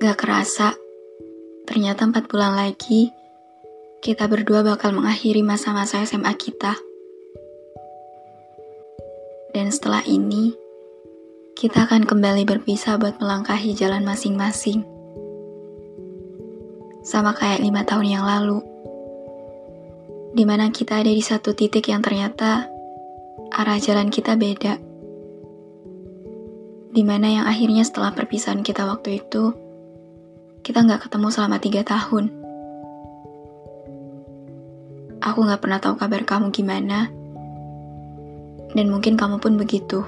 Gak kerasa, ternyata empat bulan lagi, kita berdua bakal mengakhiri masa-masa SMA kita. Dan setelah ini, kita akan kembali berpisah buat melangkahi jalan masing-masing. Sama kayak lima tahun yang lalu, di mana kita ada di satu titik yang ternyata arah jalan kita beda. Di mana yang akhirnya setelah perpisahan kita waktu itu, kita nggak ketemu selama tiga tahun. Aku nggak pernah tahu kabar kamu gimana, dan mungkin kamu pun begitu.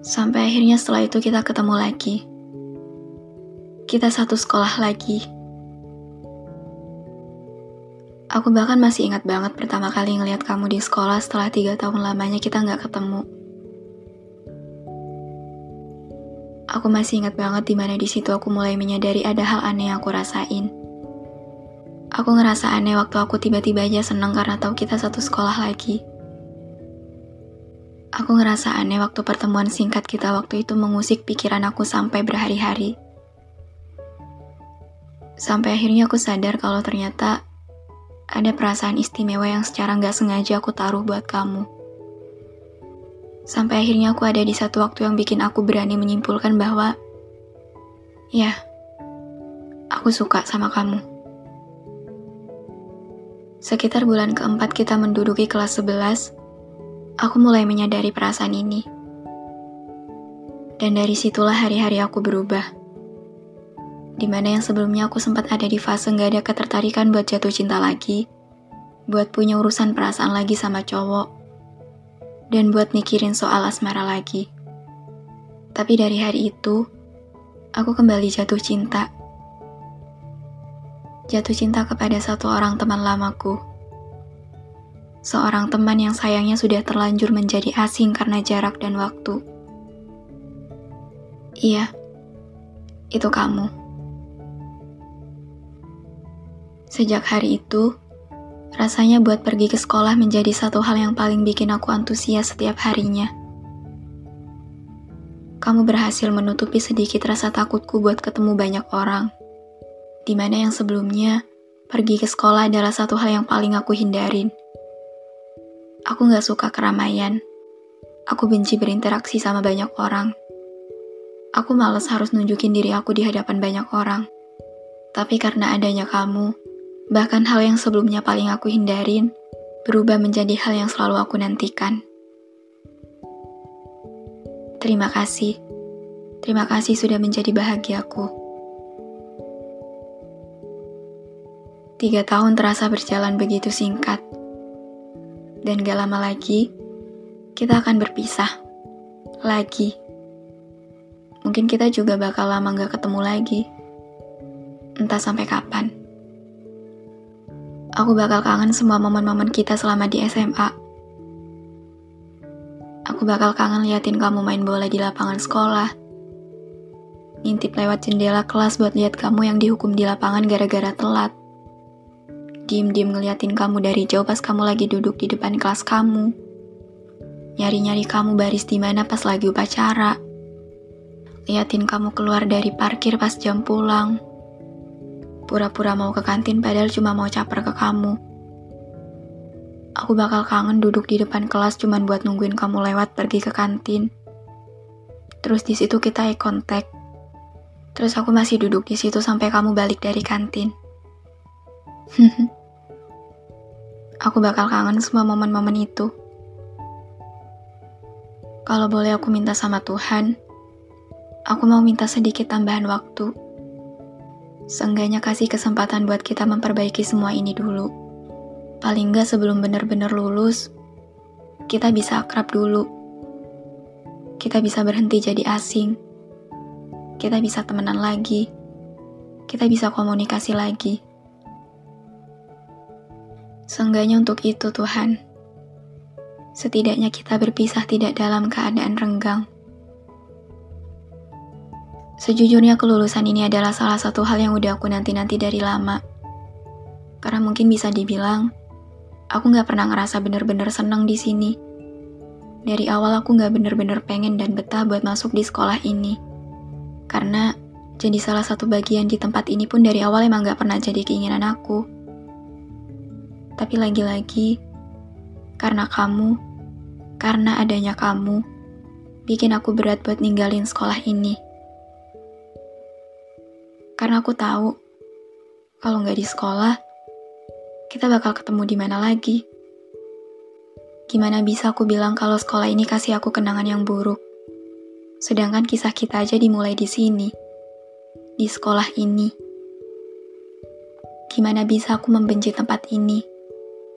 Sampai akhirnya setelah itu kita ketemu lagi. Kita satu sekolah lagi. Aku bahkan masih ingat banget pertama kali ngeliat kamu di sekolah setelah tiga tahun lamanya kita nggak ketemu. Aku masih ingat banget di mana di situ aku mulai menyadari ada hal aneh yang aku rasain. Aku ngerasa aneh waktu aku tiba-tiba aja seneng karena tahu kita satu sekolah lagi. Aku ngerasa aneh waktu pertemuan singkat kita waktu itu mengusik pikiran aku sampai berhari-hari. Sampai akhirnya aku sadar kalau ternyata ada perasaan istimewa yang secara nggak sengaja aku taruh buat kamu. Sampai akhirnya aku ada di satu waktu yang bikin aku berani menyimpulkan bahwa, ya, aku suka sama kamu. Sekitar bulan keempat kita menduduki kelas 11, aku mulai menyadari perasaan ini. Dan dari situlah hari-hari aku berubah. Di mana yang sebelumnya aku sempat ada di fase gak ada ketertarikan buat jatuh cinta lagi, buat punya urusan perasaan lagi sama cowok, dan buat mikirin soal asmara lagi. Tapi dari hari itu, aku kembali jatuh cinta. Jatuh cinta kepada satu orang teman lamaku. Seorang teman yang sayangnya sudah terlanjur menjadi asing karena jarak dan waktu. Iya, itu kamu. Sejak hari itu, Rasanya buat pergi ke sekolah menjadi satu hal yang paling bikin aku antusias setiap harinya. Kamu berhasil menutupi sedikit rasa takutku buat ketemu banyak orang. Di mana yang sebelumnya, pergi ke sekolah adalah satu hal yang paling aku hindarin. Aku gak suka keramaian. Aku benci berinteraksi sama banyak orang. Aku males harus nunjukin diri aku di hadapan banyak orang. Tapi karena adanya kamu, Bahkan hal yang sebelumnya paling aku hindarin, berubah menjadi hal yang selalu aku nantikan. Terima kasih. Terima kasih sudah menjadi bahagiaku. Tiga tahun terasa berjalan begitu singkat. Dan gak lama lagi, kita akan berpisah. Lagi. Mungkin kita juga bakal lama gak ketemu lagi. entah sampai kapan. Aku bakal kangen semua momen-momen kita selama di SMA. Aku bakal kangen liatin kamu main bola di lapangan sekolah. Ngintip lewat jendela kelas buat lihat kamu yang dihukum di lapangan gara-gara telat. Diem-diem ngeliatin kamu dari jauh pas kamu lagi duduk di depan kelas kamu. Nyari-nyari kamu baris di mana pas lagi upacara. Liatin kamu keluar dari parkir pas jam pulang pura-pura mau ke kantin padahal cuma mau caper ke kamu. Aku bakal kangen duduk di depan kelas cuman buat nungguin kamu lewat pergi ke kantin. Terus di situ kita eye contact. Terus aku masih duduk di situ sampai kamu balik dari kantin. aku bakal kangen semua momen-momen itu. Kalau boleh aku minta sama Tuhan, aku mau minta sedikit tambahan waktu Seenggaknya kasih kesempatan buat kita memperbaiki semua ini dulu. Paling nggak sebelum benar-benar lulus, kita bisa akrab dulu. Kita bisa berhenti jadi asing. Kita bisa temenan lagi. Kita bisa komunikasi lagi. Seenggaknya untuk itu Tuhan. Setidaknya kita berpisah tidak dalam keadaan renggang. Sejujurnya kelulusan ini adalah salah satu hal yang udah aku nanti-nanti dari lama. Karena mungkin bisa dibilang, aku gak pernah ngerasa bener-bener seneng di sini. Dari awal aku gak bener-bener pengen dan betah buat masuk di sekolah ini. Karena jadi salah satu bagian di tempat ini pun dari awal emang gak pernah jadi keinginan aku. Tapi lagi-lagi, karena kamu, karena adanya kamu, bikin aku berat buat ninggalin sekolah ini. Karena aku tahu, kalau nggak di sekolah, kita bakal ketemu di mana lagi. Gimana bisa aku bilang kalau sekolah ini kasih aku kenangan yang buruk? Sedangkan kisah kita aja dimulai di sini, di sekolah ini. Gimana bisa aku membenci tempat ini?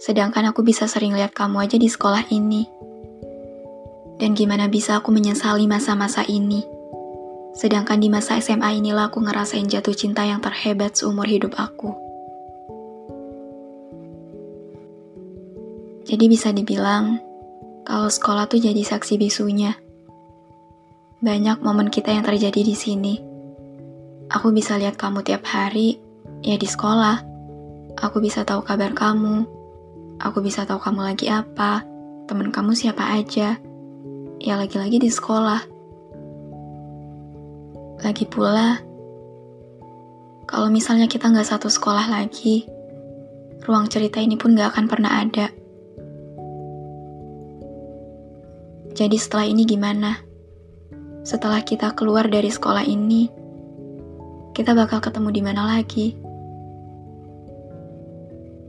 Sedangkan aku bisa sering lihat kamu aja di sekolah ini. Dan gimana bisa aku menyesali masa-masa ini? Sedangkan di masa SMA inilah aku ngerasain jatuh cinta yang terhebat seumur hidup aku. Jadi bisa dibilang, kalau sekolah tuh jadi saksi bisunya. Banyak momen kita yang terjadi di sini. Aku bisa lihat kamu tiap hari, ya di sekolah. Aku bisa tahu kabar kamu. Aku bisa tahu kamu lagi apa, teman kamu siapa aja. Ya lagi-lagi di sekolah. Lagi pula, kalau misalnya kita nggak satu sekolah lagi, ruang cerita ini pun nggak akan pernah ada. Jadi setelah ini gimana? Setelah kita keluar dari sekolah ini, kita bakal ketemu di mana lagi?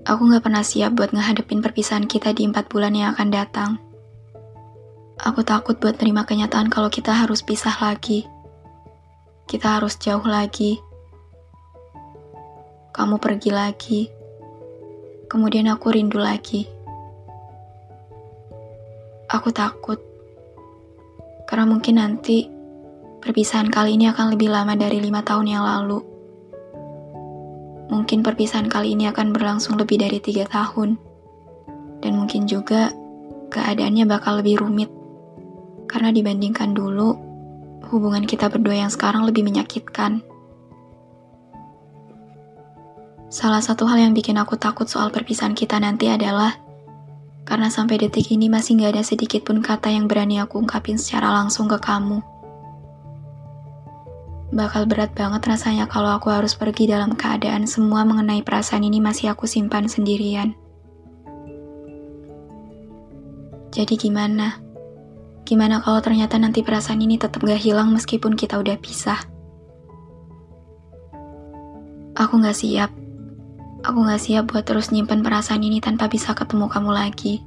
Aku nggak pernah siap buat ngehadepin perpisahan kita di empat bulan yang akan datang. Aku takut buat terima kenyataan kalau kita harus pisah lagi kita harus jauh lagi. Kamu pergi lagi, kemudian aku rindu lagi. Aku takut, karena mungkin nanti perpisahan kali ini akan lebih lama dari lima tahun yang lalu. Mungkin perpisahan kali ini akan berlangsung lebih dari tiga tahun, dan mungkin juga keadaannya bakal lebih rumit karena dibandingkan dulu hubungan kita berdua yang sekarang lebih menyakitkan. Salah satu hal yang bikin aku takut soal perpisahan kita nanti adalah karena sampai detik ini masih gak ada sedikit pun kata yang berani aku ungkapin secara langsung ke kamu. Bakal berat banget rasanya kalau aku harus pergi dalam keadaan semua mengenai perasaan ini masih aku simpan sendirian. Jadi gimana? Gimana kalau ternyata nanti perasaan ini tetap gak hilang meskipun kita udah pisah? Aku gak siap. Aku gak siap buat terus nyimpen perasaan ini tanpa bisa ketemu kamu lagi.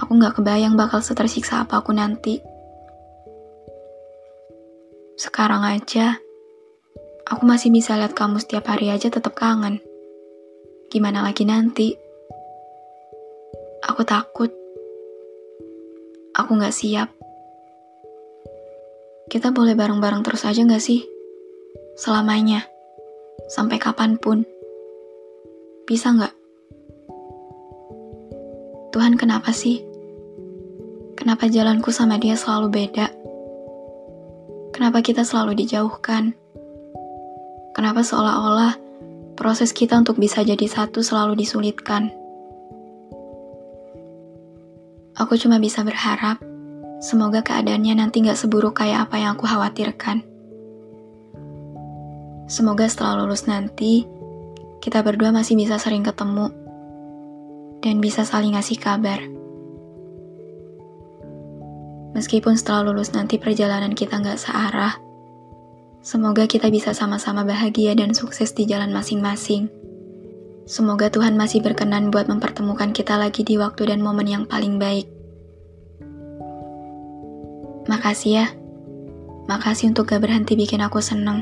Aku gak kebayang bakal setersiksa apa aku nanti. Sekarang aja, aku masih bisa lihat kamu setiap hari aja tetap kangen. Gimana lagi nanti? Aku takut Aku gak siap. Kita boleh bareng-bareng terus aja gak sih? Selamanya. Sampai kapan pun. Bisa nggak? Tuhan kenapa sih? Kenapa jalanku sama dia selalu beda? Kenapa kita selalu dijauhkan? Kenapa seolah-olah proses kita untuk bisa jadi satu selalu disulitkan? Aku cuma bisa berharap semoga keadaannya nanti gak seburuk kayak apa yang aku khawatirkan. Semoga setelah lulus nanti, kita berdua masih bisa sering ketemu dan bisa saling ngasih kabar. Meskipun setelah lulus nanti perjalanan kita nggak searah, semoga kita bisa sama-sama bahagia dan sukses di jalan masing-masing. Semoga Tuhan masih berkenan buat mempertemukan kita lagi di waktu dan momen yang paling baik. Makasih ya. Makasih untuk gak berhenti bikin aku seneng.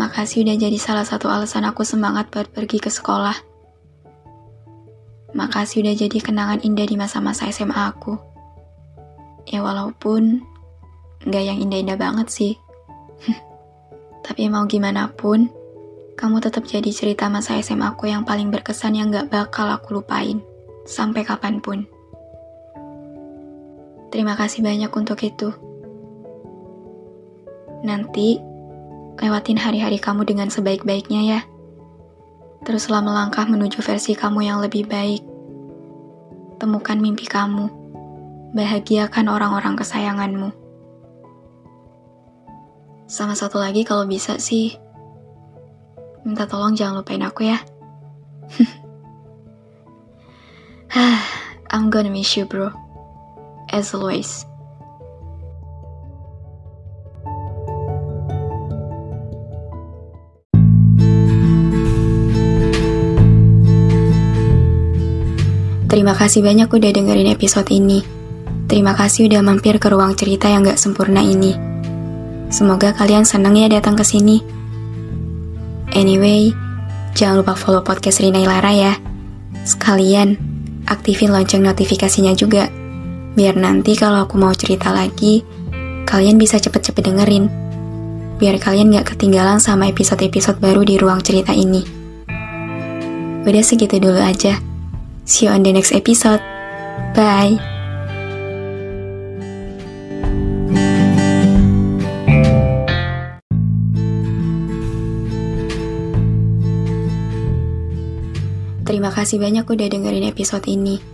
Makasih udah jadi salah satu alasan aku semangat buat pergi ke sekolah. Makasih udah jadi kenangan indah di masa-masa SMA aku. Ya walaupun gak yang indah-indah banget sih. Tapi mau gimana pun, kamu tetap jadi cerita masa SMA aku yang paling berkesan yang gak bakal aku lupain. Sampai kapan pun. Terima kasih banyak untuk itu. Nanti, Lewatin hari-hari kamu dengan sebaik-baiknya ya. Teruslah melangkah menuju versi kamu yang lebih baik. Temukan mimpi kamu. Bahagiakan orang-orang kesayanganmu. Sama satu lagi kalau bisa sih, minta tolong jangan lupain aku ya. I'm gonna miss you bro. As always. Terima kasih banyak udah dengerin episode ini. Terima kasih udah mampir ke ruang cerita yang gak sempurna ini. Semoga kalian seneng ya datang ke sini. Anyway, jangan lupa follow podcast Rina Ilara ya. Sekalian, aktifin lonceng notifikasinya juga. Biar nanti kalau aku mau cerita lagi, kalian bisa cepet-cepet dengerin. Biar kalian gak ketinggalan sama episode-episode baru di ruang cerita ini. Udah segitu dulu aja. See you on the next episode. Bye. Terima kasih banyak udah dengerin episode ini.